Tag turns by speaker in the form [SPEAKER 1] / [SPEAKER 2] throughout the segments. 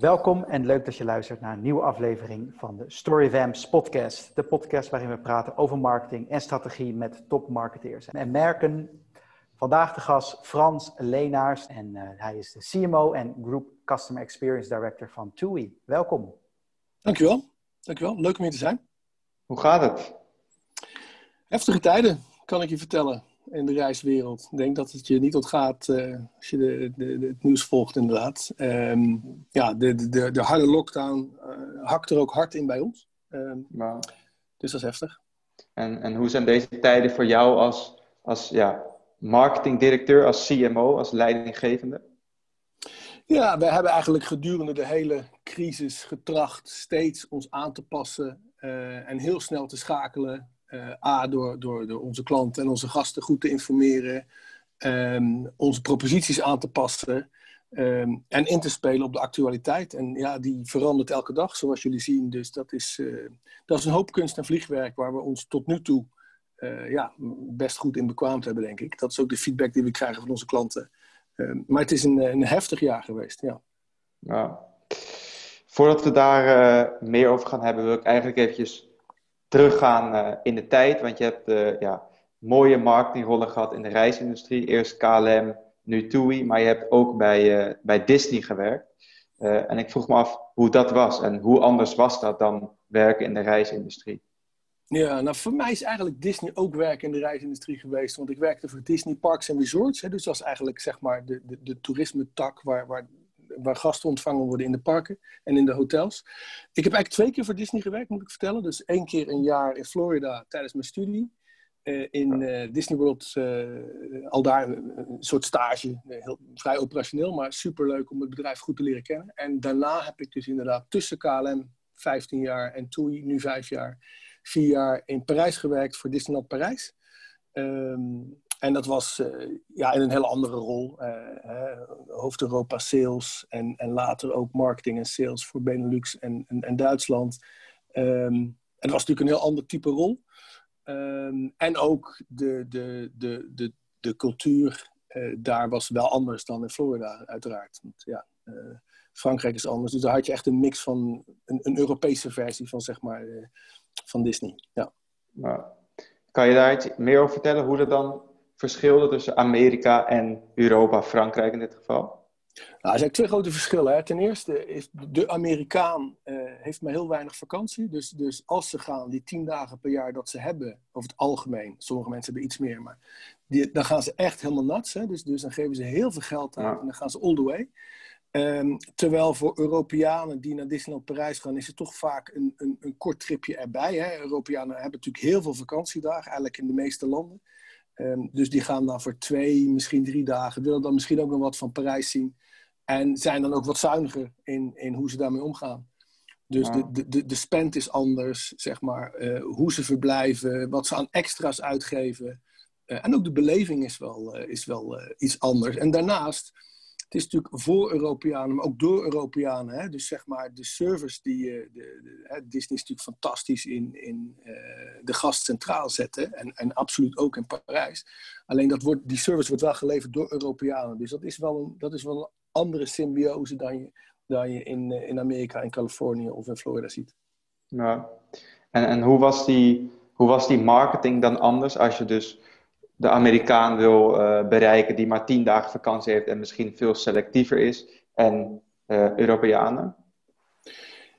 [SPEAKER 1] Welkom en leuk dat je luistert naar een nieuwe aflevering van de Storyvamps podcast. De podcast waarin we praten over marketing en strategie met topmarketeers en merken. Vandaag de gast Frans Leenaars en uh, hij is de CMO en Group Customer Experience Director van TUI. Welkom.
[SPEAKER 2] Dankjewel. Dankjewel. Leuk om hier te zijn.
[SPEAKER 3] Hoe gaat het?
[SPEAKER 2] Heftige tijden, kan ik je vertellen in de reiswereld. Ik denk dat het je niet ontgaat uh, als je de, de, de, het nieuws volgt, inderdaad. Um, ja, de, de, de harde lockdown uh, hakt er ook hard in bij ons. Um, wow. Dus dat is heftig.
[SPEAKER 3] En, en hoe zijn deze tijden voor jou als, als ja, marketingdirecteur, als CMO, als leidinggevende?
[SPEAKER 2] Ja, we hebben eigenlijk gedurende de hele crisis getracht steeds ons aan te passen uh, en heel snel te schakelen A, door, door, door onze klanten en onze gasten goed te informeren, um, onze proposities aan te passen um, en in te spelen op de actualiteit. En ja, die verandert elke dag, zoals jullie zien. Dus dat is, uh, dat is een hoop kunst en vliegwerk waar we ons tot nu toe uh, ja, best goed in bekwaamd hebben, denk ik. Dat is ook de feedback die we krijgen van onze klanten. Um, maar het is een, een heftig jaar geweest, ja.
[SPEAKER 3] Voordat we daar meer over gaan hebben, wil ik eigenlijk eventjes teruggaan uh, in de tijd. Want je hebt uh, ja, mooie marketingrollen gehad in de reisindustrie. Eerst KLM, nu TUI. Maar je hebt ook bij, uh, bij Disney gewerkt. en ik vroeg me af hoe dat was. En hoe anders was dat dan werken in de reisindustrie?
[SPEAKER 2] Ja, nou voor mij is eigenlijk Disney ook werken in de reisindustrie geweest. Want ik werkte voor Disney Parks and Resorts. Hè, dus dat is eigenlijk zeg maar de, de, de toerisme-tak waar, waar waar gasten ontvangen worden in de parken en in de hotels. Ik heb eigenlijk twee keer voor Disney gewerkt, moet ik vertellen. Dus één keer een jaar in Florida tijdens mijn studie. Uh, in uh, Disney World uh, al daar een soort stage, heel, vrij operationeel, maar superleuk om het bedrijf goed te leren kennen. En daarna heb ik dus inderdaad tussen KLM 15 jaar en TUI nu 5 jaar, 4 jaar in Parijs gewerkt voor Disneyland Parijs. Um, en dat was uh, ja, in een hele andere rol. Uh, hoofd Europa sales en, en later ook marketing en sales voor Benelux en, en, Duitsland. Um, dat was natuurlijk een heel ander type rol. Um, en ook de, de, de, de, de cultuur uh, daar was wel anders dan in Florida, uiteraard. Want, ja, Frankrijk is anders. Dus daar had je echt een mix van een, een Europese versie van, zeg maar, van Disney. Ja.
[SPEAKER 3] Kan je daar iets meer over vertellen hoe dat dan verschillen tussen Amerika en Europa, Frankrijk in dit geval?
[SPEAKER 2] Nou, er zijn twee grote verschillen. Hè. Ten eerste is de Amerikaan uh, heeft maar heel weinig vakantie. Dus, dus als ze gaan, die tien dagen per jaar dat ze hebben, over het algemeen, sommige mensen hebben iets meer, maar die, dan gaan ze echt helemaal nats. Hè. Dus, dus dan geven ze heel veel geld aan ja. en dan gaan ze all the way. Um, terwijl voor Europeanen die naar Disneyland Parijs gaan, is het toch vaak een, een, een kort tripje erbij. Hè. Europeanen hebben natuurlijk heel veel vakantiedagen, eigenlijk in de meeste landen. Um, dus die gaan dan voor twee, misschien drie dagen, willen dan misschien ook nog wat van Parijs zien. En zijn dan ook wat zuiniger in, in hoe ze daarmee omgaan. Dus de, de, de spend is anders, zeg maar. Uh, hoe ze verblijven, wat ze aan extra's uitgeven. Uh, en ook de beleving is wel, uh, is wel iets anders. En daarnaast het is natuurlijk voor Europeanen, maar ook door Europeanen. Hè? Dus zeg maar de service die uh, de, de, hè, Disney is natuurlijk fantastisch in, in uh, de gast centraal zetten. En, en absoluut ook in Parijs. Alleen dat wordt, die service wordt wel geleverd door Europeanen. Dus dat is wel een, dat is wel een andere symbiose dan je, dan je in, uh, in Amerika, in Californië of in Florida ziet.
[SPEAKER 3] Ja. En, en hoe, was die, hoe was die marketing dan anders als je dus de Amerikaan wil uh, bereiken die maar tien dagen vakantie heeft en misschien veel selectiever is, en uh, Europeanen?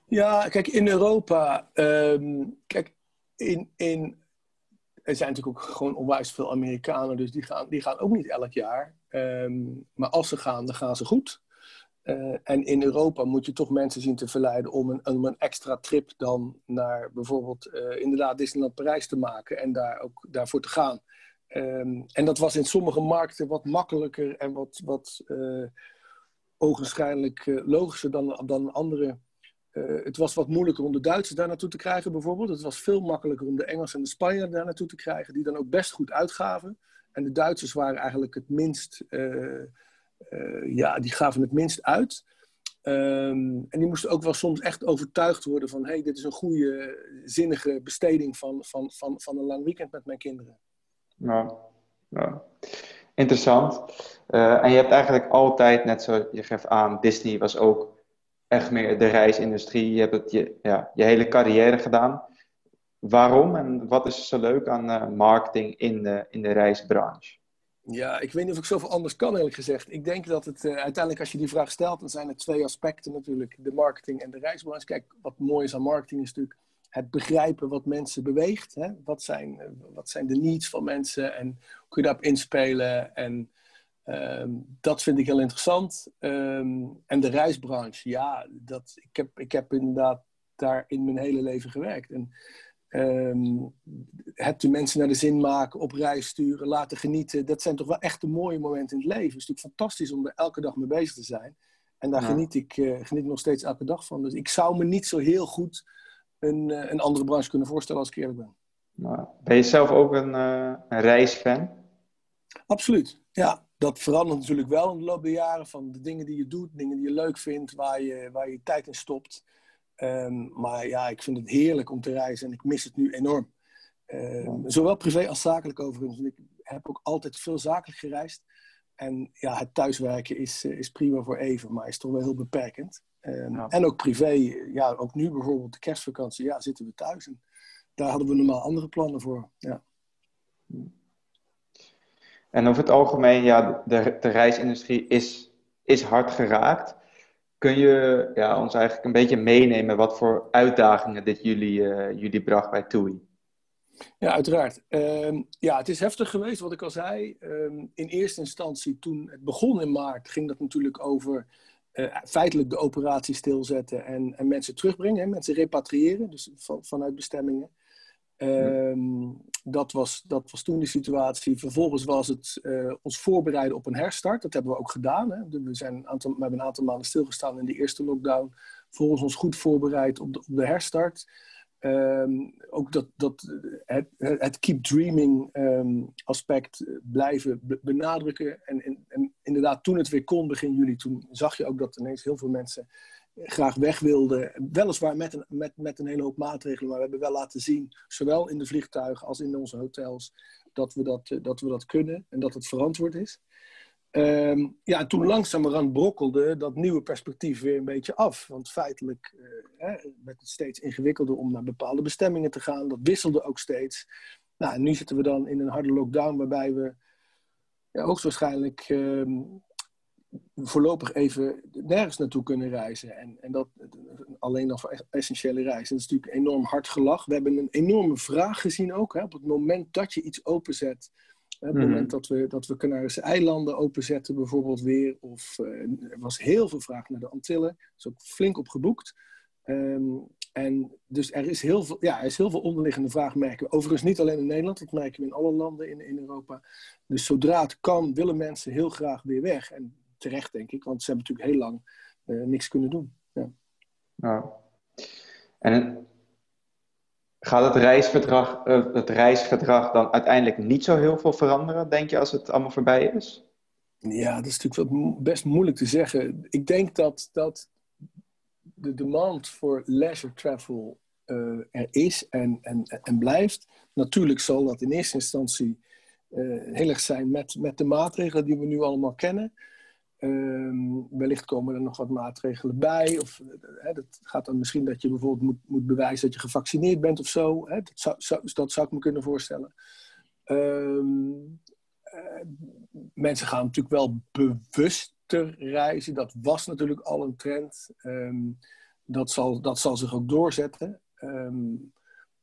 [SPEAKER 2] Ja, kijk, in Europa, um, kijk, in, in, er zijn natuurlijk ook gewoon onwijs veel Amerikanen, dus die gaan, die gaan ook niet elk jaar. Um, maar als ze gaan, dan gaan ze goed. Uh, en in Europa moet je toch mensen zien te verleiden om een, om een extra trip dan naar bijvoorbeeld inderdaad Disneyland Parijs te maken en daar ook daarvoor te gaan. Um, en dat was in sommige markten wat makkelijker en wat, wat uh, ogenschijnlijk uh, logischer dan, dan andere. Uh, het was wat moeilijker om de Duitsers daar naartoe te krijgen, bijvoorbeeld. Het was veel makkelijker om de Engelsen en de Spanjaarden daar naartoe te krijgen, die dan ook best goed uitgaven. En de Duitsers waren eigenlijk het minst, ja, die gaven het minst uit. Um, en die moesten ook wel soms echt overtuigd worden van: hey, dit is een goede, zinnige besteding van, van, van, van een lang weekend met mijn kinderen.
[SPEAKER 3] Ja, ja. interessant. Uh, en je hebt eigenlijk altijd, net zo je geeft aan, Disney was ook echt meer de reisindustrie. Je hebt het je, ja, je hele carrière gedaan. Waarom en wat is zo leuk aan uh, marketing in de, in de reisbranche?
[SPEAKER 2] Ja, ik weet niet of ik zoveel anders kan, eerlijk gezegd. Ik denk dat het uh, uiteindelijk, als je die vraag stelt, dan zijn er twee aspecten natuurlijk: de marketing en de reisbranche. Kijk, wat mooi is aan marketing is natuurlijk het begrijpen wat mensen beweegt. Hè? Wat, zijn, eh, wat zijn de needs van mensen en hoe kun je daarop inspelen? En um, dat vind ik heel interessant. Um, en de reisbranche, ja, dat, ik, heb, ik heb inderdaad daar in mijn hele leven gewerkt. En um, het de mensen naar de zin maken, op reis sturen, laten genieten. Dat zijn toch wel echt de mooie momenten in het leven. Het is natuurlijk fantastisch om er elke dag mee bezig te zijn. En daar geniet, ik, uh, geniet ik nog steeds elke dag van. Dus ik zou me niet zo heel goed een, uh, een andere branche kunnen voorstellen als ik eerlijk ben.
[SPEAKER 3] Nou, ben je zelf ook een, uh, een reisfan?
[SPEAKER 2] Absoluut, ja. Dat verandert natuurlijk wel in de loop der jaren van de dingen die je doet, dingen die je leuk vindt, waar je, waar je tijd in stopt. Um, maar ja, ik vind het heerlijk om te reizen en ik mis het nu enorm. Uh, zowel privé als zakelijk overigens. Ik heb ook altijd veel zakelijk gereisd. En ja, het thuiswerken is, is prima voor even, maar is toch wel heel beperkend. Um, ja. En ook privé, ja, ook nu bijvoorbeeld de kerstvakantie, ja, zitten we thuis. En daar hadden we normaal andere plannen voor. Ja.
[SPEAKER 3] En over het algemeen, ja, de, de reisindustrie is, is hard geraakt. Kun je ja, ons eigenlijk een beetje meenemen wat voor uitdagingen dit jullie, uh, jullie bracht bij TUI?
[SPEAKER 2] Ja, uiteraard. Um, ja, het is heftig geweest, wat ik al zei. Um, in eerste instantie, toen het begon in maart, ging dat natuurlijk over uh, feitelijk de operatie stilzetten en, en mensen terugbrengen, hè, mensen repatriëren, dus van, vanuit bestemmingen. Um, dat, was, dat was toen de situatie. Vervolgens was het uh, ons voorbereiden op een herstart. Dat hebben we ook gedaan. Hè. We, zijn een aantal, we hebben een aantal maanden stilgestaan in de eerste lockdown. Vervolgens ons goed voorbereid op de, op de herstart. Um, ook dat, dat het, het keep dreaming um, aspect blijven benadrukken. En, en, en, inderdaad, toen het weer kon, begin juli, toen zag je ook dat ineens heel veel mensen graag weg wilden. Weliswaar met een, met, met een hele hoop maatregelen, maar we hebben wel laten zien, zowel in de vliegtuigen als in onze hotels, dat we dat, dat, we dat kunnen en dat het verantwoord is. Um, ja, en toen langzamerhand brokkelde dat nieuwe perspectief weer een beetje af. Want feitelijk uh, hè, werd het steeds ingewikkelder om naar bepaalde bestemmingen te gaan. Dat wisselde ook steeds. Nou, en nu zitten we dan in een harde lockdown waarbij we ja, hoogstwaarschijnlijk um, voorlopig even nergens naartoe kunnen reizen. En, en dat alleen nog voor essentiële reizen. Dat is natuurlijk enorm hard gelach. We hebben een enorme vraag gezien ook. Hè, op het moment dat je iets openzet. Hè, op het mm. moment dat we, dat we Canarische eilanden openzetten bijvoorbeeld weer. Of uh, er was heel veel vraag naar de Antillen. Er is ook flink op geboekt. Um, en dus er is, heel veel, ja, er is heel veel onderliggende vraag, merken we. Overigens niet alleen in Nederland, dat merken we in alle landen in, in Europa. Dus zodra het kan, willen mensen heel graag weer weg. En terecht, denk ik. Want ze hebben natuurlijk heel lang uh, niks kunnen doen. Ja.
[SPEAKER 3] Nou. En gaat het reisgedrag, uh, het reisgedrag dan uiteindelijk niet zo heel veel veranderen, denk je, als het allemaal voorbij is?
[SPEAKER 2] Ja, dat is natuurlijk wel best moeilijk te zeggen. Ik denk dat, dat de demand voor leisure travel uh, er is en, en, en blijft. Natuurlijk zal dat in eerste instantie uh, heel erg zijn met, met de maatregelen die we nu allemaal kennen. Um, wellicht komen er nog wat maatregelen bij. Of hè, dat gaat dan misschien dat je bijvoorbeeld moet, moet bewijzen dat je gevaccineerd bent of zo. Hè? Dat, zou, zou, dat ik me kunnen voorstellen. Uh, mensen gaan natuurlijk wel bewuster reizen. Dat was natuurlijk al een trend. Um, dat, zal, dat zal zich ook doorzetten.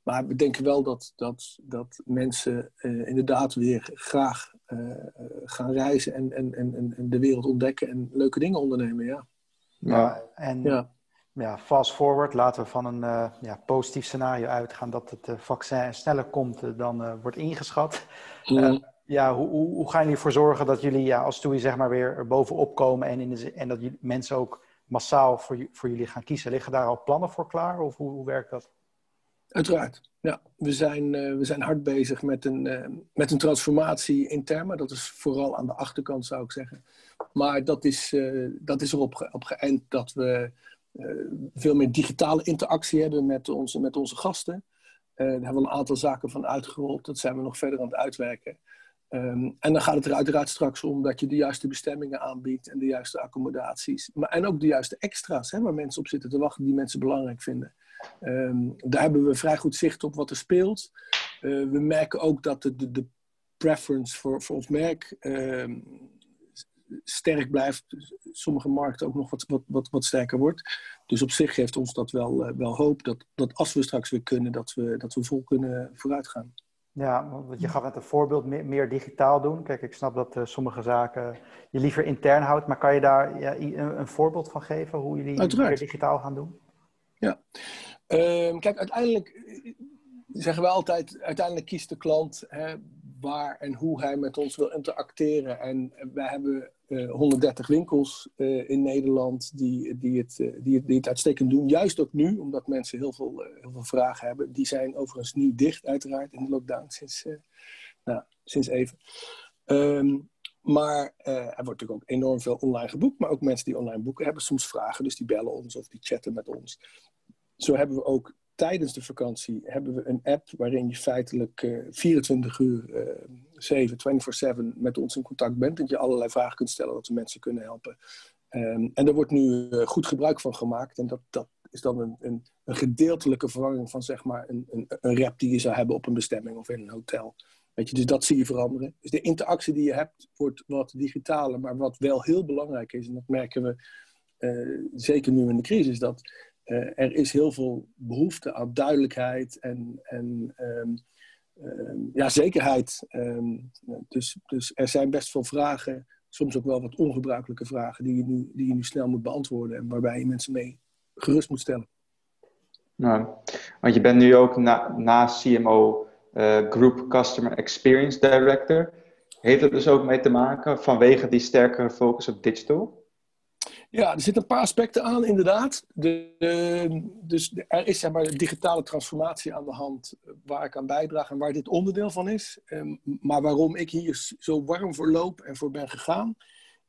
[SPEAKER 2] maar we denken wel dat, dat, dat mensen uh, inderdaad weer graag uh, gaan reizen en, en, en, en de wereld ontdekken en leuke dingen ondernemen, ja.
[SPEAKER 1] Ja, en ja. ja fast forward, laten we van een uh, ja, positief scenario uitgaan dat het uh, vaccin sneller komt dan wordt ingeschat. Mm. ja, hoe, hoe, hoe, gaan jullie ervoor zorgen dat jullie ja, als TUI zeg maar weer bovenop komen en, in de, en dat jullie, mensen ook massaal voor, voor jullie gaan kiezen? Liggen daar al plannen voor klaar of hoe, hoe werkt dat?
[SPEAKER 2] Uiteraard. Ja, we zijn, uh, we zijn hard bezig met een, uh, met een transformatie intern, dat is vooral aan de achterkant zou ik zeggen. Maar dat is, uh, dat is erop ge op geënt dat we veel meer digitale interactie hebben met onze, met onze gasten. daar hebben we een aantal zaken van uitgerold, dat zijn we nog verder aan het uitwerken. Ehm, en dan gaat het er uiteraard straks om dat je de juiste bestemmingen aanbiedt en de juiste accommodaties. Maar, en ook de juiste extra's hè, waar mensen op zitten te wachten die mensen belangrijk vinden. Ehm, daar hebben we vrij goed zicht op wat er speelt. Eh, we merken ook dat de, de, de preference voor, voor ons merk ehm, sterk blijft. Sommige markten ook nog wat, wat, wat, sterker wordt. Dus op zich geeft ons dat wel, uh, wel hoop dat, dat als we straks weer kunnen, dat we, dat we vol kunnen vooruitgaan.
[SPEAKER 1] Ja, want je gaf net een voorbeeld, meer, meer digitaal doen. Kijk, ik snap dat uh, sommige zaken je liever intern houdt, maar kan je daar ja, een, een, voorbeeld van geven hoe jullie Uiteraard. meer digitaal gaan doen?
[SPEAKER 2] Ja, uh, kijk, uiteindelijk eh, zeggen we altijd, uiteindelijk kiest de klant hè, waar en hoe hij met ons wil interacteren. En wij hebben uh, eh, 130 winkels uh, in Nederland die, die, het, uh, die, uitstekend doen. Juist ook nu, omdat mensen heel veel, heel veel vragen hebben. Die zijn overigens nu dicht, uiteraard, in de lockdown sinds, nou, sinds even. Um, maar er wordt natuurlijk ook enorm veel online geboekt. Maar ook mensen die online boeken hebben soms vragen. Dus die bellen ons of die chatten met ons. Zo hebben we ook tijdens de vakantie hebben we een app waarin je feitelijk uh, 24 uur, 7, 24-7 met ons in contact bent. Dat je allerlei vragen kunt stellen, dat we mensen kunnen helpen. Um, en er wordt nu uh, goed gebruik van gemaakt. En dat, dat is dan een, een, een gedeeltelijke vervanging van zeg maar een, een, een rap die je zou hebben op een bestemming of in een hotel. Weet je, dus dat zie je veranderen. Dus de interactie die je hebt wordt wat digitaler. Maar wat wel heel belangrijk is, en dat merken we uh, zeker nu in de crisis, dat uh, er is heel veel behoefte aan duidelijkheid en, en um, ja, zekerheid. Um, dus, dus er zijn best veel vragen, soms ook wel wat ongebruikelijke vragen, die je nu, die je nu snel moet beantwoorden en waarbij je mensen mee gerust moet stellen.
[SPEAKER 3] Nou, want je bent nu ook na, na CMO uh, Group Customer Experience Director. Heeft dat dus ook mee te maken vanwege die sterkere focus op digital?
[SPEAKER 2] Ja, er zitten een paar aspecten aan, inderdaad. De, dus er is zeg maar de digitale transformatie aan de hand waar ik aan bijdraag en waar dit onderdeel van is. Um, maar waarom ik hier zo warm voor loop en voor ben gegaan,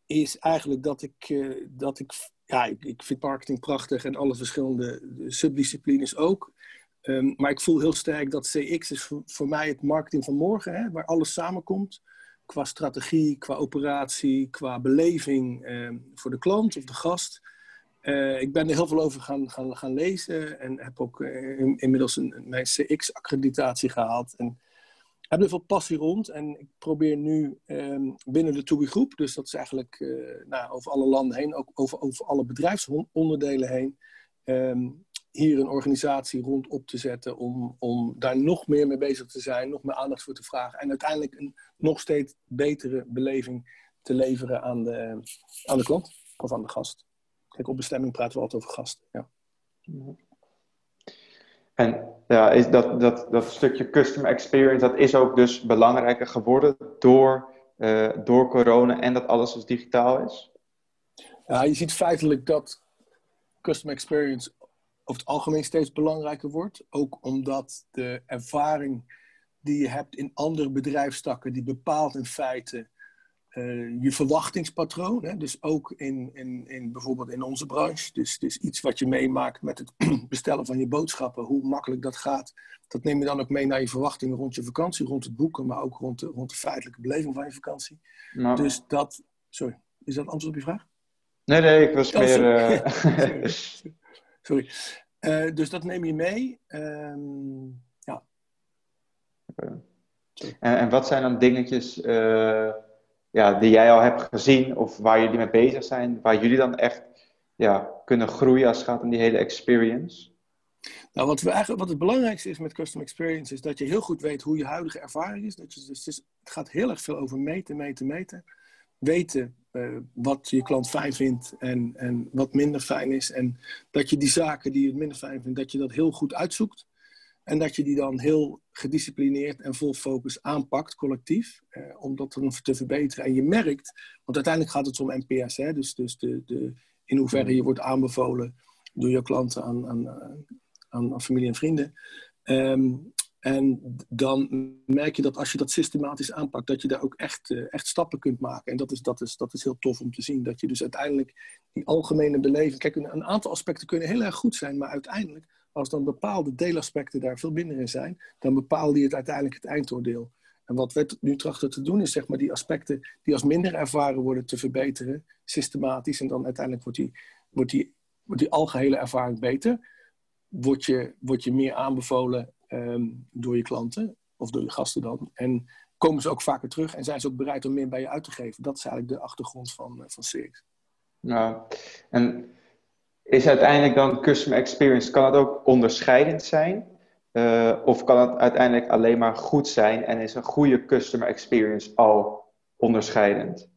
[SPEAKER 2] is eigenlijk dat ik, uh, dat ik ja, ik, vind marketing prachtig en alle verschillende subdisciplines ook. Um, maar ik voel heel sterk dat CX is voor, voor mij het marketing van morgen, hè, waar alles samenkomt qua strategie, qua operatie, qua beleving eh, voor de klant of de gast. Uh, ik ben er heel veel over gaan, gaan, gaan lezen en heb ook uh, in, inmiddels een, mijn CX-accreditatie gehaald. En heb er veel passie rond en ik probeer nu um, binnen de TUBI groep, dus dat is eigenlijk uh, nou, over alle landen heen, ook over, over alle bedrijfsonderdelen heen, um, hier een organisatie rond op te zetten om, om daar nog meer mee bezig te zijn, nog meer aandacht voor te vragen en uiteindelijk een nog steeds betere beleving te leveren aan de, aan de klant of aan de gast. Kijk, op bestemming praten we altijd over gasten. Ja.
[SPEAKER 3] En ja, is dat, dat, dat stukje customer experience, dat is ook dus belangrijker geworden door, uh, door corona en dat alles dus digitaal is?
[SPEAKER 2] Ja, je ziet feitelijk dat customer experience over het algemeen steeds belangrijker wordt. Ook omdat de ervaring die je hebt in andere bedrijfstakken, die bepaalt in feite uh, je verwachtingspatroon. Hè? Dus ook in, in, in bijvoorbeeld in onze branche. Dus, dus iets wat je meemaakt met het bestellen van je boodschappen, hoe makkelijk dat gaat. Dat neem je dan ook mee naar je verwachtingen rond je vakantie, rond het boeken, maar ook rond de, rond de feitelijke beleving van je vakantie. Nou. Dus dat. Sorry, is dat antwoord op je vraag?
[SPEAKER 3] Nee, nee, ik was oh, meer. Uh...
[SPEAKER 2] sorry. Uh, dus dat neem je mee. Um, ja.
[SPEAKER 3] En, en, wat zijn dan dingetjes uh, ja, die jij al hebt gezien of waar jullie mee bezig zijn, waar jullie dan echt ja, kunnen groeien als het gaat om die hele experience?
[SPEAKER 2] Nou, wat, we eigenlijk, wat het belangrijkste is met custom experience is dat je heel goed weet hoe je huidige ervaring is. Dat je, dus het, het gaat heel erg veel over meten, meten, meten. Weten uh, wat je klant fijn vindt en, en wat minder fijn is. En dat je die zaken die je minder fijn vindt, dat je dat heel goed uitzoekt. En dat je die dan heel gedisciplineerd en vol focus aanpakt, collectief, eh, om dat dan te verbeteren. En je merkt, want uiteindelijk gaat het om NPS, hè, dus, dus de, de, in hoeverre je wordt aanbevolen door je klanten aan, aan, aan, familie en vrienden. Um, en dan merk je dat als je dat systematisch aanpakt, dat je daar ook echt, uh, echt stappen kunt maken. En dat is, dat, is, dat is heel tof om te zien. Dat je dus uiteindelijk die algemene beleving. Kijk, een, aantal aspecten kunnen heel erg goed zijn, maar uiteindelijk, als dan bepaalde deelaspecten daar veel minder in zijn, dan bepaal je het uiteindelijk het eindoordeel. En wat we nu trachten te doen, is zeg maar die aspecten die als minder ervaren worden te verbeteren, systematisch. En dan uiteindelijk wordt die, wordt die, wordt die algehele ervaring beter. Word je, word je meer aanbevolen ehm, door je klanten of door je gasten dan. En komen ze ook vaker terug en zijn ze ook bereid om meer bij je uit te geven. Dat is eigenlijk de achtergrond van, uh, van CX.
[SPEAKER 3] Nou, en is uiteindelijk dan customer experience, kan het ook onderscheidend zijn? Uh, of kan het uiteindelijk alleen maar goed zijn en is een goede customer experience al onderscheidend?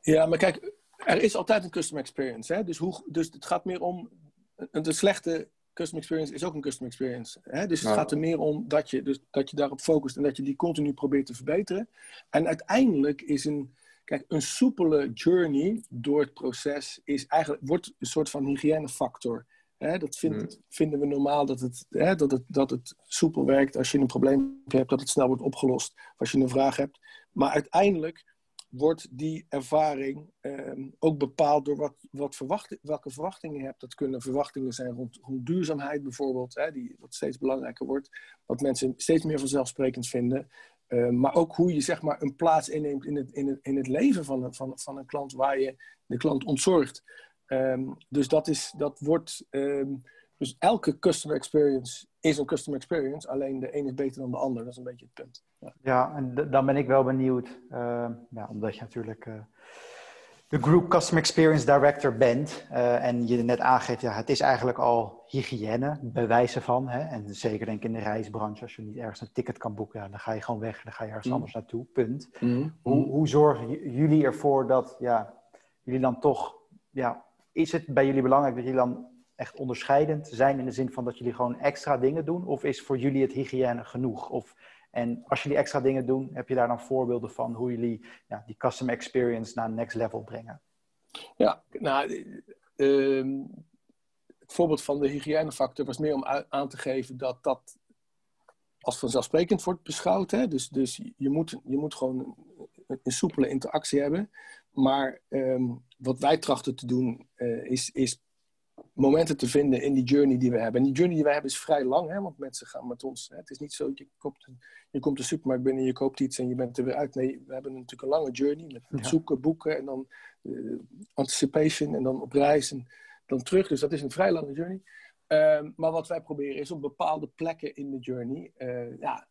[SPEAKER 2] Ja, maar kijk, er is altijd een customer experience. Hè? Dus, hoe, dus het gaat meer om. Een slechte customer experience is ook een customer experience. Hè? Dus het gaat er meer om dat je, dus, dat je daarop focust en dat je die continu probeert te verbeteren. En uiteindelijk is een, kijk, een soepele journey door het proces is eigenlijk, wordt een soort van hygiënefactor. Hè? Dat hmm. vinden we normaal dat het, hè, dat, het, dat het soepel werkt als je een probleem hebt, dat het snel wordt opgelost als je een vraag hebt. Maar uiteindelijk wordt die ervaring ehm, ook bepaald door wat, wat verwacht, welke verwachtingen je hebt. Dat kunnen verwachtingen zijn rond, rond duurzaamheid bijvoorbeeld, hè, die wat steeds belangrijker wordt. Wat mensen steeds meer vanzelfsprekend vinden. Ehm, maar ook hoe je zeg maar, een plaats inneemt in het, in het, in het leven van een, van, van een klant waar je de klant ontzorgt. Ehm, dus dat, is, dat wordt. Dus elke customer experience is een customer experience, alleen de een is beter dan de ander. Dat is een beetje het punt.
[SPEAKER 1] Ja, ja en dan ben ik wel benieuwd, uh, ja, omdat je natuurlijk uh, de Group Customer Experience Director bent uh, en je net aangeeft, ja, het is eigenlijk al hygiëne, bewijzen van. Hè? En zeker denk ik in de reisbranche, als je niet ergens een ticket kan boeken, ja, dan ga je gewoon weg, dan ga je ergens mm. anders naartoe, punt. Mm. Hoe, hoe zorgen jullie ervoor dat ja, jullie dan toch, ja, is het bij jullie belangrijk dat jullie dan echt onderscheidend zijn in de zin van dat jullie gewoon extra dingen doen? Of is voor jullie het hygiëne genoeg? Of, en als jullie extra dingen doen, heb je daar dan voorbeelden van hoe jullie ja, die customer experience naar next level brengen?
[SPEAKER 2] Ja, nou, uh, het voorbeeld van de hygiënefactor was meer om aan te geven dat dat als vanzelfsprekend wordt beschouwd. Hè? Dus, dus je, moet, je moet gewoon een, soepele interactie hebben. Maar um, wat wij trachten te doen uh, is, is momenten te vinden in die journey die we hebben. En die journey die wij hebben is vrij lang, hè, want mensen gaan met ons. Hè. Het is niet zo, dat je, koopt, je komt de supermarkt binnen, je koopt iets en je bent er weer uit. Nee, we hebben natuurlijk een lange journey met zoeken, boeken en dan uh, anticipation en dan op reis en dan terug. Dus dat is een vrij lange journey. Uh, maar wat wij proberen is op bepaalde plekken in de journey. Uh, ja,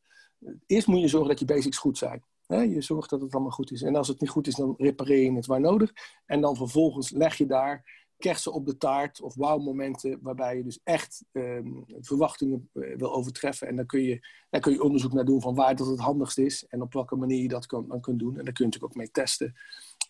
[SPEAKER 2] eerst moet je zorgen dat je basics goed zijn. Je zorgt dat het allemaal goed is. En als het niet goed is, dan repareer je het waar nodig. En dan vervolgens leg je daar kersen op de taart of wauw-momenten waarbij je dus echt ehm, verwachtingen eh, wil overtreffen. En dan kun, je, daar kun je onderzoek naar doen van waar dat het handigst is en op welke manier je dat kan, dan kunt doen. En daar kun je natuurlijk ook mee testen.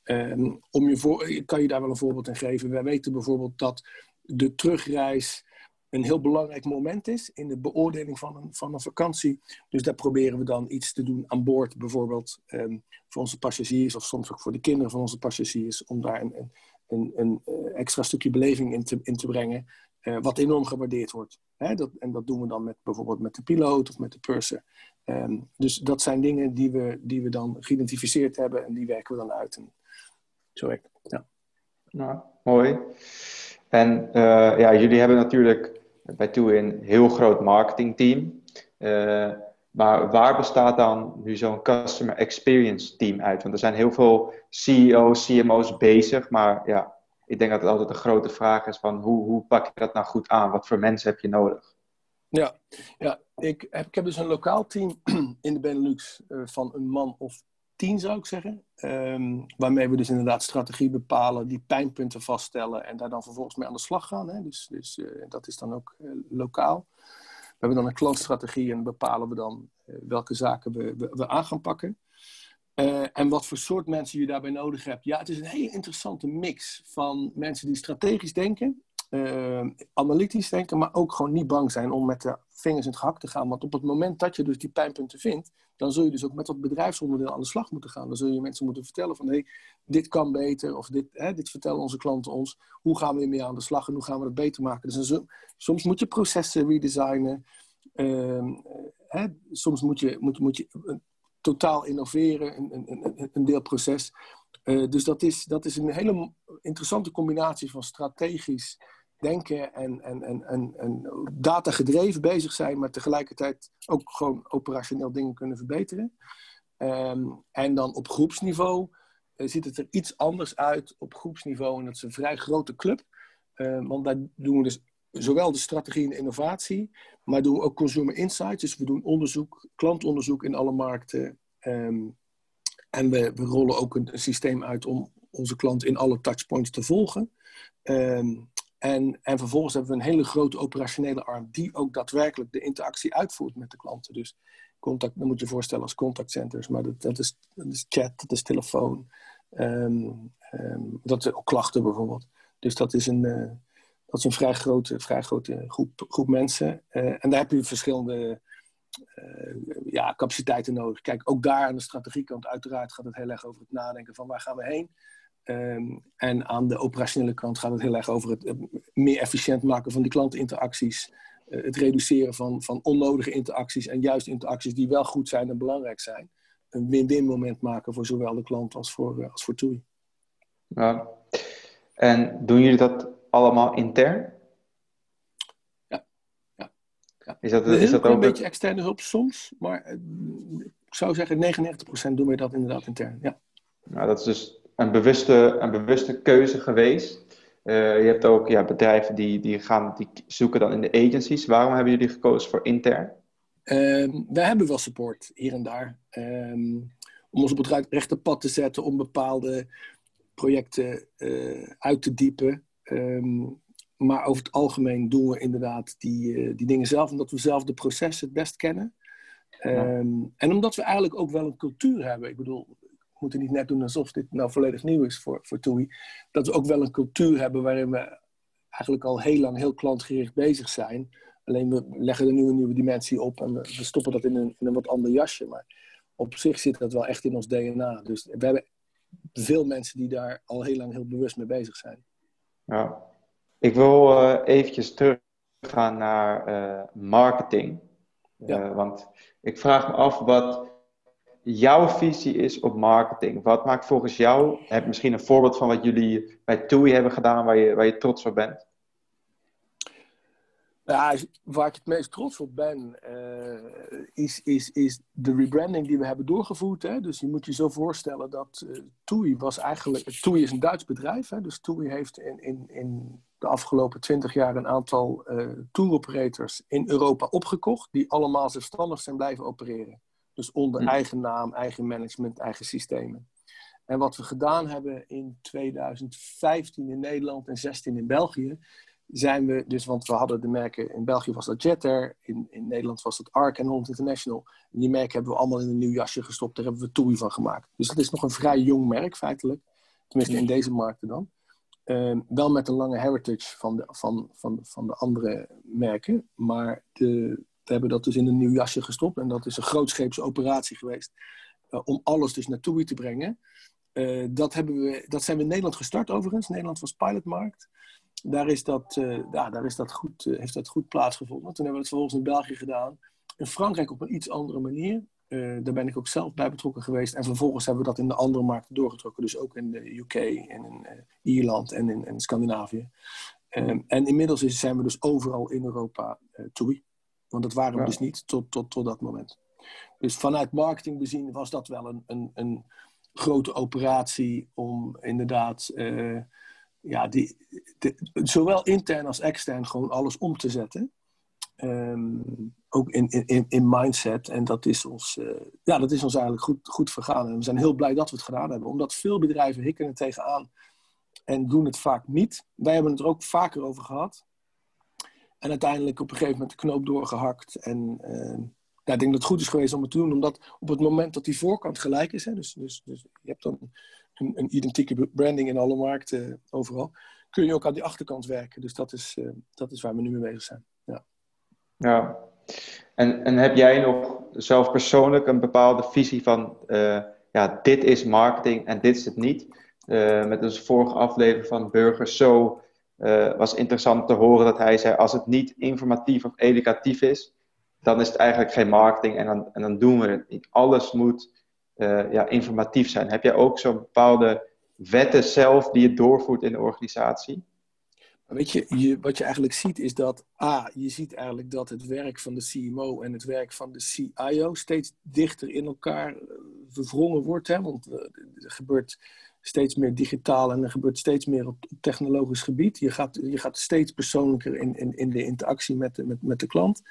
[SPEAKER 2] Um, om je voor, kan je daar wel een voorbeeld in geven. Wij weten bijvoorbeeld dat de terugreis een heel belangrijk moment is in de beoordeling van een, van een vakantie. Dus daar proberen we dan iets te doen aan boord, bijvoorbeeld um, voor onze passagiers of soms ook voor de kinderen van onze passagiers, om daar een, een, een, een eh, extra stukje beleving in te, in te brengen, uh, wat enorm gewaardeerd wordt. Hè? Dat, en dat doen we dan met, bijvoorbeeld met de piloot of met de purser. Um, dus dat zijn dingen die we, die we dan geïdentificeerd hebben en die werken we dan uit. En zo werkt ja.
[SPEAKER 3] Nou, mooi. En uh, ja, jullie hebben natuurlijk bij een heel groot marketingteam. Maar waar bestaat dan nu zo'n customer experience team uit? Want er zijn heel veel CEO's, CMO's bezig, maar ja, ik denk dat het altijd een grote vraag is van hoe, hoe pak je dat nou goed aan? Wat voor mensen heb je nodig?
[SPEAKER 2] Ja, ja ik, heb, ik heb dus een lokaal team in de Benelux uh, van een man of tien zou ik zeggen. Um, waarmee we dus inderdaad strategie bepalen, die pijnpunten vaststellen en daar dan vervolgens mee aan de slag gaan. Hè? Dus, dus uh, dat is dan ook uh, lokaal. We hebben dan een klantstrategie en bepalen we dan uh, welke zaken we, we, aan gaan pakken. en wat voor soort mensen je daarbij nodig hebt. Ja, het is een hele interessante mix van mensen die strategisch denken uh, analytisch denken, maar ook gewoon niet bang zijn om met de vingers in het gehakt te gaan. Want op het moment dat je dus die pijnpunten vindt, dan zul je dus ook met dat bedrijfsonderdeel aan de slag moeten gaan. Dan zul je mensen moeten vertellen van, hé, hey, dit kan beter, of dit, hè, dit vertellen onze klanten ons. Hoe gaan we ermee aan de slag en hoe gaan we het beter maken? Dus soms moet je processen redesignen. Uh, hè, soms moet je, moet, moet je uh, totaal innoveren, een, een, een, deelproces. Uh, dus dat is, dat is een hele interessante combinatie van strategisch denken en, en, en, en, en data gedreven bezig zijn, maar tegelijkertijd ook gewoon operationeel dingen kunnen verbeteren. Ehm, en dan op groepsniveau uh, ziet het er iets anders uit op groepsniveau. En dat is een vrij grote club. Uh, want daar doen we dus zowel de strategie en innovatie, maar doen we ook consumer insights. Dus we doen onderzoek, klantonderzoek in alle markten. Um, en we, we, rollen ook een, systeem uit om onze klant in alle touchpoints te volgen. En, en vervolgens hebben we een hele grote operationele arm die ook daadwerkelijk de interactie uitvoert met de klanten. Dus contact, dan moet je voorstellen als contactcenters, maar dat, dat, is, dat is chat, dat is telefoon, um, um, dat ook klachten bijvoorbeeld. Dus dat is een, uh, dat is een vrij grote, vrij grote groep, groep mensen. Uh, en daar heb je verschillende uh, ja, capaciteiten nodig. Kijk, ook daar aan de strategiekant uiteraard gaat het heel erg over het nadenken van waar gaan we heen. Um, en aan de operationele kant gaat het heel erg over het meer efficiënt maken van die klantinteracties. Uh, het reduceren van, van onnodige interacties en juist interacties die wel goed zijn en belangrijk zijn. Een win-win moment maken voor zowel de klant als voor, uh, als voor TUI.
[SPEAKER 3] Ja. En doen jullie dat allemaal intern?
[SPEAKER 2] Ja. ja. ja.
[SPEAKER 3] Is dat,
[SPEAKER 2] is
[SPEAKER 3] dat
[SPEAKER 2] ook een beetje externe hulp soms, maar uh, ik zou zeggen 99% doen we dat inderdaad intern. Ja.
[SPEAKER 3] Nou, dat is dus een bewuste, een bewuste keuze geweest. Uh, je hebt ook ja, bedrijven die, die, gaan, die zoeken dan in de agencies. Waarom hebben jullie gekozen voor intern?
[SPEAKER 2] Um, wij hebben wel support hier en daar. Um, om ons op het rechte pad te zetten, om bepaalde projecten uh, uit te diepen. Um, maar over het algemeen doen we inderdaad die, uh, die dingen zelf, omdat we zelf de processen het best kennen. Ja. En omdat we eigenlijk ook wel een cultuur hebben. Ik bedoel, moeten niet net doen alsof dit nou volledig nieuw is voor, voor TUI. Dat we ook wel een cultuur hebben waarin we eigenlijk al heel lang heel klantgericht bezig zijn. Alleen we leggen er nu een nieuwe dimensie op en we, we stoppen dat in een, in een wat ander jasje. Maar op zich zit dat wel echt in ons DNA. Dus we hebben veel mensen die daar al heel lang heel bewust mee bezig zijn.
[SPEAKER 3] Ja. Ik wil uh, eventjes teruggaan naar uh, marketing. Ja. Uh, want ik vraag me af wat jouw visie is op marketing. Wat maakt volgens jou, heb misschien een voorbeeld van wat jullie bij TUI hebben gedaan waar je, waar je trots op bent?
[SPEAKER 2] Ja, waar ik het meest trots op ben, uh, is, is, is de rebranding die we hebben doorgevoerd. Hè? Dus je moet je zo voorstellen dat uh, TUI was eigenlijk... TUI is een Duits bedrijf, hè? dus TUI heeft in, in, in de afgelopen twintig jaar een aantal uh, tour operators in Europa opgekocht, die allemaal zelfstandig zijn blijven opereren. Dus onder eigen naam, eigen management, eigen systemen. En wat we gedaan hebben in 2015 in Nederland en 16 in België, zijn we dus, want we hadden de merken, in België was dat Jetter, in, in Nederland was dat Ark en Holland International. En die merken hebben we allemaal in een nieuw jasje gestopt, daar hebben we TUI van gemaakt. Dus dat is nog een vrij jong merk feitelijk, tenminste in deze markten dan. Um, wel met een lange heritage van de, van, van, van de andere merken, maar de, hebben dat dus in een nieuw jasje gestopt. En dat is een grootscheepse operatie geweest. Uh, om alles dus naar TUI te brengen. Uh, dat, hebben we, dat zijn we in Nederland gestart overigens. Nederland was pilotmarkt. Daar, is dat, uh, ja, daar is dat goed, heeft dat goed plaatsgevonden. Toen hebben we het vervolgens in België gedaan. In Frankrijk op een iets andere manier. daar ben ik ook zelf bij betrokken geweest. En vervolgens hebben we dat in de andere markten doorgetrokken. Dus ook in de UK en in Ierland en in, in Scandinavië. Um, en inmiddels is, zijn we dus overal in Europa TUI. Want dat waren we ja. dus niet tot, tot, tot dat moment. Dus vanuit marketing bezien was dat wel een, een, een grote operatie om inderdaad uh, ja, die, de, zowel intern als extern gewoon alles om te zetten. Um, ook in, in, in mindset. En dat is ons, uh, ja, dat is ons eigenlijk goed, goed vergaan. En we zijn heel blij dat we het gedaan hebben. Omdat veel bedrijven hikken er tegenaan en doen het vaak niet. Wij hebben het er ook vaker over gehad. En uiteindelijk op een gegeven moment de knoop doorgehakt. En uh, ja, ik denk dat het goed is geweest om het te doen. Omdat op het moment dat die voorkant gelijk is. Hè, dus, dus, dus je hebt dan een, een identieke branding in alle markten uh, overal. Kun je ook aan die achterkant werken. Dus dat is, uh, dat is waar we nu mee bezig zijn. Ja.
[SPEAKER 3] ja. En, en heb jij nog zelf persoonlijk een bepaalde visie van... ja, dit is marketing en dit is het niet. met onze vorige aflevering van Burgers Zo uh, was interessant te horen dat hij zei: als het niet informatief of educatief is, dan is het eigenlijk geen marketing en dan, en dan doen we het niet. Alles moet uh, ja, informatief zijn. Heb jij ook zo'n bepaalde wetten zelf die je doorvoert in de organisatie?
[SPEAKER 2] Weet je, je, wat je eigenlijk ziet is dat, A, je ziet eigenlijk dat het werk van de CMO en het werk van de CIO steeds dichter in elkaar eh, verwrongen wordt. Hè? Want er gebeurt steeds meer digitaal en er gebeurt steeds meer op, technologisch gebied. Je gaat, je gaat steeds persoonlijker in, in, in de interactie met de, met, met de klant.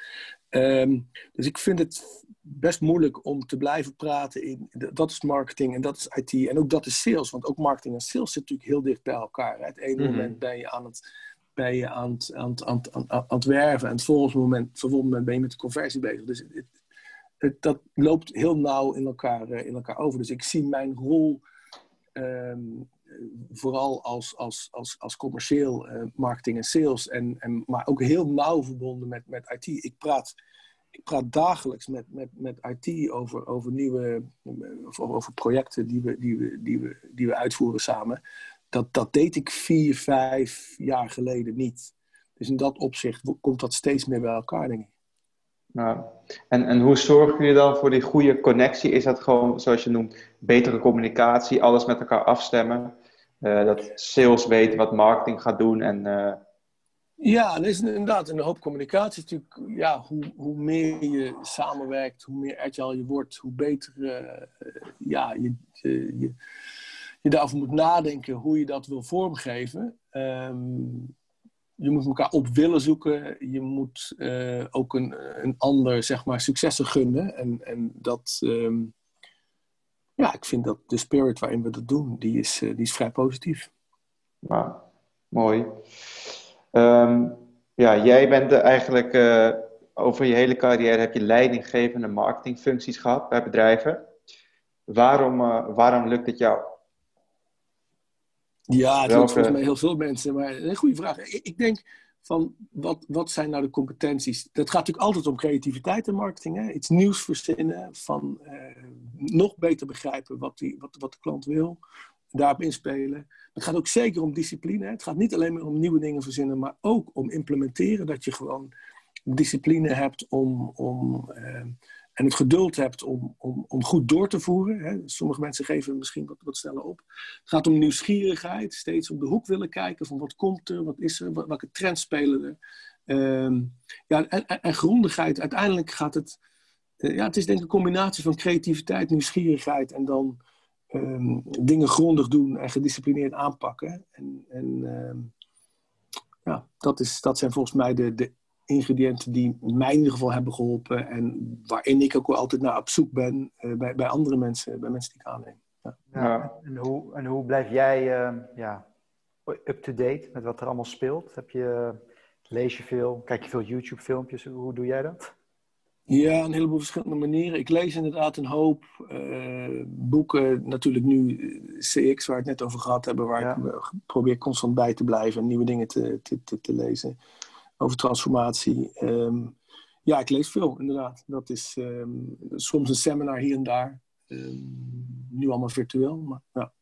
[SPEAKER 2] Um, dus ik vind het best moeilijk om te blijven praten in dat is marketing en dat is IT en ook dat is sales. Want ook marketing en sales zitten natuurlijk heel dicht bij elkaar. Hè? Het ene mm -hmm. moment ben je aan het ben je aan het, aan het, aan het, aan het werven. En het volgende moment, ben je met de conversie bezig. Dus het, het, dat loopt heel nauw in elkaar, in elkaar over. Dus ik zie mijn rol um, vooral als, als, als, als commercieel uh, marketing en sales. En, en, maar ook heel nauw verbonden met, met IT. Ik praat, ik praat dagelijks met, met, met IT over, over nieuwe over, over projecten die we, die, we, die, we, die we uitvoeren samen dat, dat deed ik vier, vijf jaar geleden niet. Dus in dat opzicht komt dat steeds meer bij elkaar, denk ik.
[SPEAKER 3] En, en hoe zorg je dan voor die goede connectie? Is dat gewoon, zoals je noemt, betere communicatie, alles met elkaar afstemmen? Uh, dat sales weet wat marketing gaat doen en... Uh...
[SPEAKER 2] Ja, er is inderdaad een hoop communicatie. Natuurlijk, ja, hoe, hoe meer je samenwerkt, hoe meer agile je wordt, hoe beter uh, ja, je, je, daarover moet nadenken hoe je dat wil vormgeven. Um, je moet elkaar op willen zoeken. Je moet uh, ook een, een ander, zeg maar, successen gunnen. En, en dat, um, ja, ik vind dat de spirit waarin we dat doen, die is, uh, die is vrij positief.
[SPEAKER 3] Nou, mooi. Um, ja, jij bent eigenlijk uh, over je hele carrière heb je leidinggevende marketingfuncties gehad bij bedrijven. Waarom, waarom lukt het jou?
[SPEAKER 2] Ja, het Welke... volgens mij heel veel mensen. Maar een goede vraag. Ik, ik, denk van, wat, wat zijn nou de competenties? Dat gaat natuurlijk altijd om creativiteit en marketing. Hè? Iets nieuws verzinnen, van eh, nog beter begrijpen wat, die, wat, wat de klant wil. Daarop inspelen. Het gaat ook zeker om discipline. Hè? Het gaat niet alleen maar om nieuwe dingen verzinnen, maar ook om implementeren. Dat je gewoon discipline hebt om, om eh, en het geduld hebt om, om, om goed door te voeren. Hè. Sommige mensen geven misschien wat, wat sneller op. Het gaat om nieuwsgierigheid, steeds op de hoek willen kijken van wat komt er, wat is er, welke trends spelen er. Um, ja, en, en, grondigheid, uiteindelijk gaat het, uh, ja, het is denk ik een combinatie van creativiteit, nieuwsgierigheid en dan um, dingen grondig doen en gedisciplineerd aanpakken. En, en um, ja, dat, is, dat zijn volgens mij de, de ingrediënten die mij in ieder geval hebben geholpen. En waarin ik ook altijd naar op zoek ben uh, bij, bij andere mensen, bij mensen die ik aanneem. Ja.
[SPEAKER 1] ja. En, hoe, en hoe blijf jij uh, ja, up-to-date met wat er allemaal speelt? Heb je, lees je veel? Kijk je veel YouTube-filmpjes? Hoe doe jij dat?
[SPEAKER 2] Ja, een heleboel verschillende manieren. Ik lees inderdaad een hoop uh, boeken. Natuurlijk nu CX, waar we het net over gehad hebben, waar ja. ik probeer constant bij te blijven en nieuwe dingen te, te, te, te lezen over transformatie. Ehm, ja, ik lees veel, inderdaad. Dat is um, soms een seminar hier en daar. Um, nu allemaal virtueel, maar ja.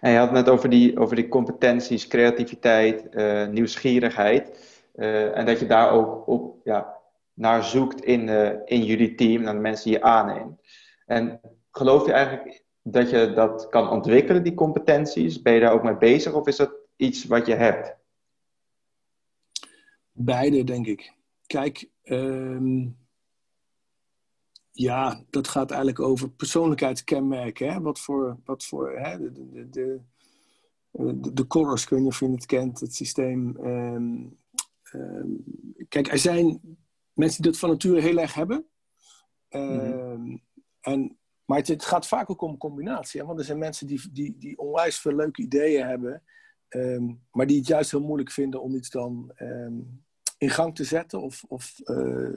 [SPEAKER 3] En je had het net over die, over die competenties, creativiteit, uh, nieuwsgierigheid. Uh, en dat je daar ook op, ja, naar zoekt in, uh, in jullie team, naar de mensen die je aanneemt. En geloof je eigenlijk dat je dat kan ontwikkelen, die competenties? Ben je daar ook mee bezig of is dat iets wat je hebt?
[SPEAKER 2] Beide, denk ik. Kijk, um, ja, dat gaat eigenlijk over persoonlijkheidskenmerken. Hè? Wat voor, wat voor hè? de, de, de, de, de colors, ik weet niet of je het kent, het systeem. Um, um, kijk, er zijn mensen die dat van nature heel erg hebben. Mm en, maar het, het, gaat vaak ook om combinatie. Hè? Want er zijn mensen die, die, die onwijs veel leuke ideeën hebben. Um, maar die het juist heel moeilijk vinden om iets dan um, in gang te zetten of, of uh,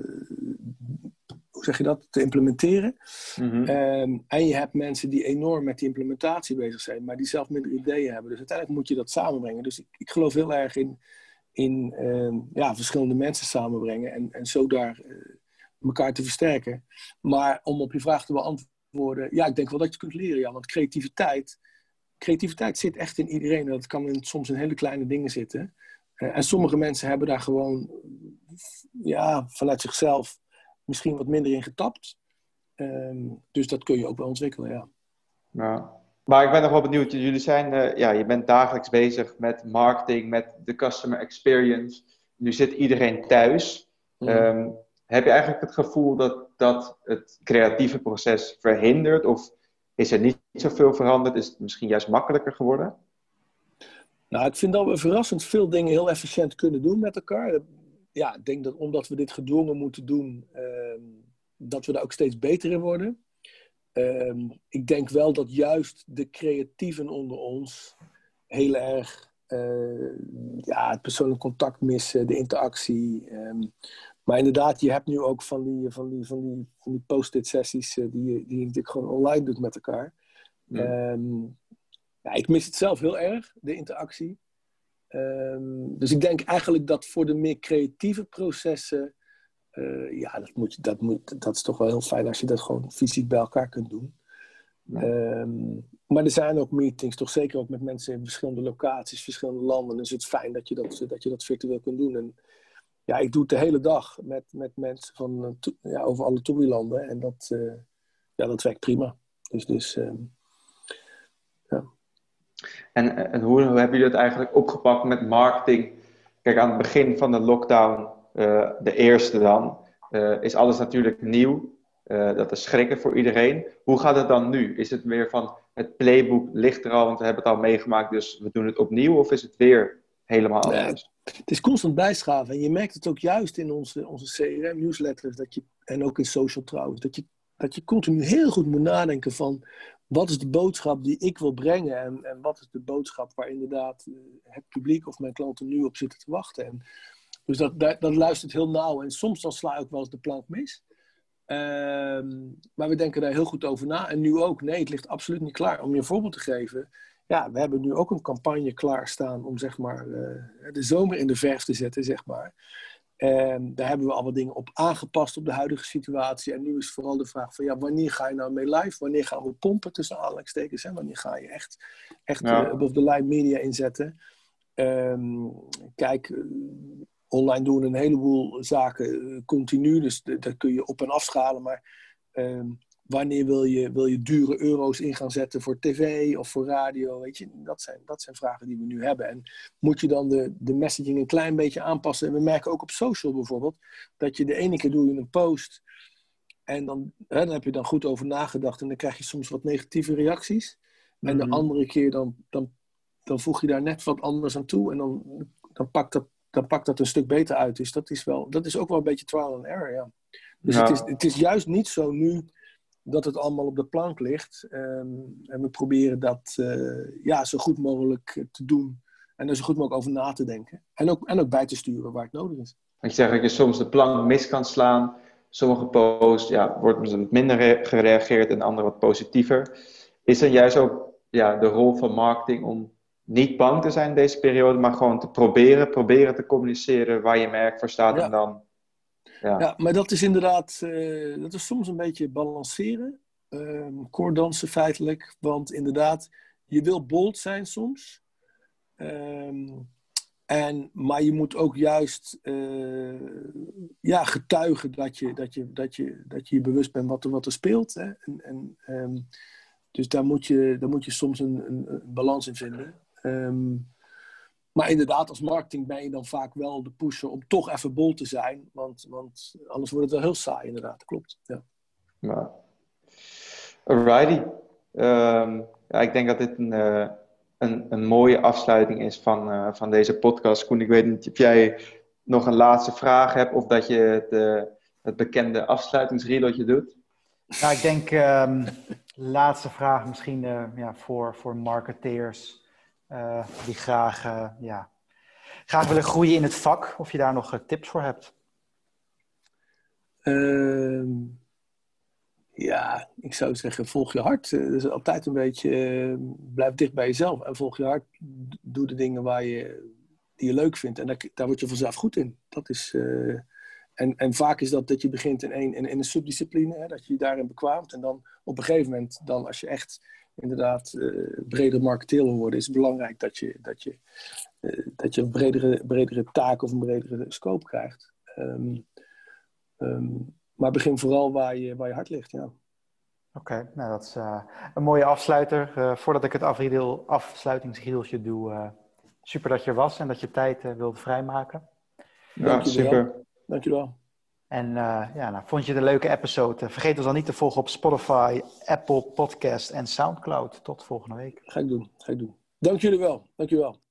[SPEAKER 2] hoe zeg je dat, te implementeren. Mm -hmm. um, en je hebt mensen die enorm met die implementatie bezig zijn, maar die zelf minder ideeën hebben. Dus uiteindelijk moet je dat samenbrengen. Dus ik, ik geloof heel erg in, in ja, verschillende mensen samenbrengen en, en zo daar uh, elkaar te versterken. Maar om op je vraag te beantwoorden, ja, ik denk wel dat je kunt leren, ja, want creativiteit creativiteit zit echt in iedereen. Dat kan in, soms in hele kleine dingen zitten. Uh, en sommige mensen hebben daar gewoon ja, vanuit zichzelf misschien wat minder in getapt. Um, dus dat kun je ook wel ontwikkelen, ja.
[SPEAKER 3] ja. Maar ik ben nog wel benieuwd. Jullie zijn, uh, ja, je bent dagelijks bezig met marketing, met de customer experience. Nu zit iedereen thuis. Mhm. Ehm, heb je eigenlijk het gevoel dat dat het creatieve proces verhindert? Of is er niet zoveel veranderd? Is het misschien juist makkelijker geworden?
[SPEAKER 2] Nou, ik vind dat we verrassend veel dingen heel efficiënt kunnen doen met elkaar. Ja, ik denk dat omdat we dit gedwongen moeten doen, ehm, dat we daar ook steeds beter in worden. Ehm, ik denk wel dat juist de creatieven onder ons heel erg uh, ja, het persoonlijk contact missen, de interactie. Ehm, maar inderdaad, je hebt nu ook van die, van die, van die, van die post-it sessies uh, die, die je natuurlijk gewoon online doet met elkaar. Ehm, ja, ik mis het zelf heel erg, de interactie. dus ik denk eigenlijk dat voor de meer creatieve processen uh, ja, dat, moet, dat, moet, dat is toch wel heel fijn als je dat gewoon fysiek bij elkaar kunt doen. Um, maar er zijn ook meetings, toch zeker ook met mensen in verschillende locaties, verschillende landen. Dus het is fijn dat je dat, dat, je dat virtueel kunt doen. En ja, ik doe het de hele dag met, met mensen van, uh, ja, over alle TUI-landen. En dat, uh, ja, dat werkt prima. Dus, dus ja.
[SPEAKER 3] En, en hoe, hoe hebben jullie het eigenlijk opgepakt met marketing? Kijk, aan het begin van de lockdown eh, de eerste dan, eh, is alles natuurlijk nieuw. Eh, dat is schrikken voor iedereen. Hoe gaat het dan nu? Is het weer van het playbook ligt er al, want we hebben het al meegemaakt, dus we doen het opnieuw? Of is het weer helemaal anders?
[SPEAKER 2] het is constant bijschaven. En je merkt het ook juist in onze, onze CRM-newsletters dat je, en ook in social trouwens, dat je, dat je continu heel goed moet nadenken van wat is de boodschap die ik wil brengen en, en wat is de boodschap waar inderdaad het publiek of mijn klanten nu op zitten te wachten. En dus dat, dat, luistert heel nauw. En soms dan sla ik ook wel eens de plank mis. Ehm, maar we denken daar heel goed over na. En nu ook, nee, het ligt absoluut niet klaar. Om je een voorbeeld te geven. Ja, we hebben nu ook een campagne klaarstaan om zeg maar uh, de zomer in de verf te zetten, zeg maar. En daar hebben we al wat dingen op aangepast op de huidige situatie. En nu is vooral de vraag van, ja, wanneer ga je nou mee live? Wanneer gaan we pompen tussen aanhalingstekens? Hè? Wanneer ga je echt, echt ja. uh, de line media inzetten? Um, kijk, online doen een heleboel zaken eh, continu, dus dat kun je op- en afschalen. Maar ehm, wanneer wil je, wil je dure euro's in gaan zetten voor tv of voor radio? Weet je, dat zijn, dat zijn vragen die we nu hebben. En moet je dan de, de messaging een klein beetje aanpassen? En we merken ook op social bijvoorbeeld dat je de ene keer doe je een post. En dan, hè, dan heb je dan goed over nagedacht en dan krijg je soms wat negatieve reacties. En de mhm. andere keer dan, dan, dan voeg je daar net wat anders aan toe en dan, dan pakt dat dan pakt dat een stuk beter uit. Dus dat is, wel, dat is ook wel een beetje trial and error, ja. Dus Het, is, het is juist niet zo nu dat het allemaal op de plank ligt. Ehm, en we proberen dat uh, ja, zo goed mogelijk te doen. En er zo goed mogelijk over na te denken. En ook, en ook bij te sturen waar het nodig is.
[SPEAKER 3] Want je zegt dat je soms de plank mis kan slaan. Sommige posts ja, wordt wat minder gereageerd en andere wat positiever. Is dan juist ook ja, de rol van marketing om niet bang te zijn in deze periode, maar gewoon te proberen, proberen te communiceren waar je merk voor staat en dan.
[SPEAKER 2] Ja. maar dat is inderdaad, uh, dat is soms een beetje balanceren, um, koorddansen feitelijk, want inderdaad, je wil bold zijn soms, um, en, maar je moet ook juist uh, ja, getuigen dat je, dat, je, dat, je, dat je je bewust bent wat er, wat er speelt. Hè? En, en, um, dus daar moet, je, daar moet je soms een, een, balans in vinden. Maar inderdaad, als marketing ben je dan vaak wel de pusher om toch even bol te zijn. Want, want anders wordt het wel heel saai, inderdaad. Klopt. Ja.
[SPEAKER 3] Nou. Alrighty. Um, ja, ik denk dat dit een, uh, een, een mooie afsluiting is van, uh, van deze podcast. Koen, ik weet niet of jij nog een laatste vraag hebt of dat je het, uh, het bekende afsluitingsriedeltje doet.
[SPEAKER 1] Nou, ik denk, um, laatste vraag misschien ja, voor, voor marketeers. Uh, die graag, uh, ja, graag willen groeien in het vak. Of je daar nog uh, tips voor hebt?
[SPEAKER 2] Ehm, ja, ik zou zeggen, volg je hart. Is altijd een beetje, blijf dicht bij jezelf. En volg je hart. Doe de dingen waar je, die je leuk vindt. En daar, word je vanzelf goed in. Dat is... En, en, vaak is dat dat je begint in een, in, in een subdiscipline, hè, dat je je daarin bekwaamt. En dan op een gegeven moment, dan als je echt inderdaad uh, breder marketeer wil worden, is het belangrijk dat je, dat je, uh, dat je een bredere, bredere taak of een bredere scope krijgt. Um, um, maar begin vooral waar je, waar je hart ligt, ja.
[SPEAKER 1] Oké, nou dat is een mooie afsluiter. voordat ik het afsluitingsrieltje doe, super dat je er was en dat je tijd wilde vrijmaken.
[SPEAKER 3] Ja, super.
[SPEAKER 2] Dankjewel.
[SPEAKER 1] En ja, nou, vond je het een leuke episode? Vergeet ons dan niet te volgen op Spotify, Apple Podcast en Soundcloud. Tot volgende week.
[SPEAKER 2] Ga ik doen, ga doen. Dank jullie wel. Dank je wel.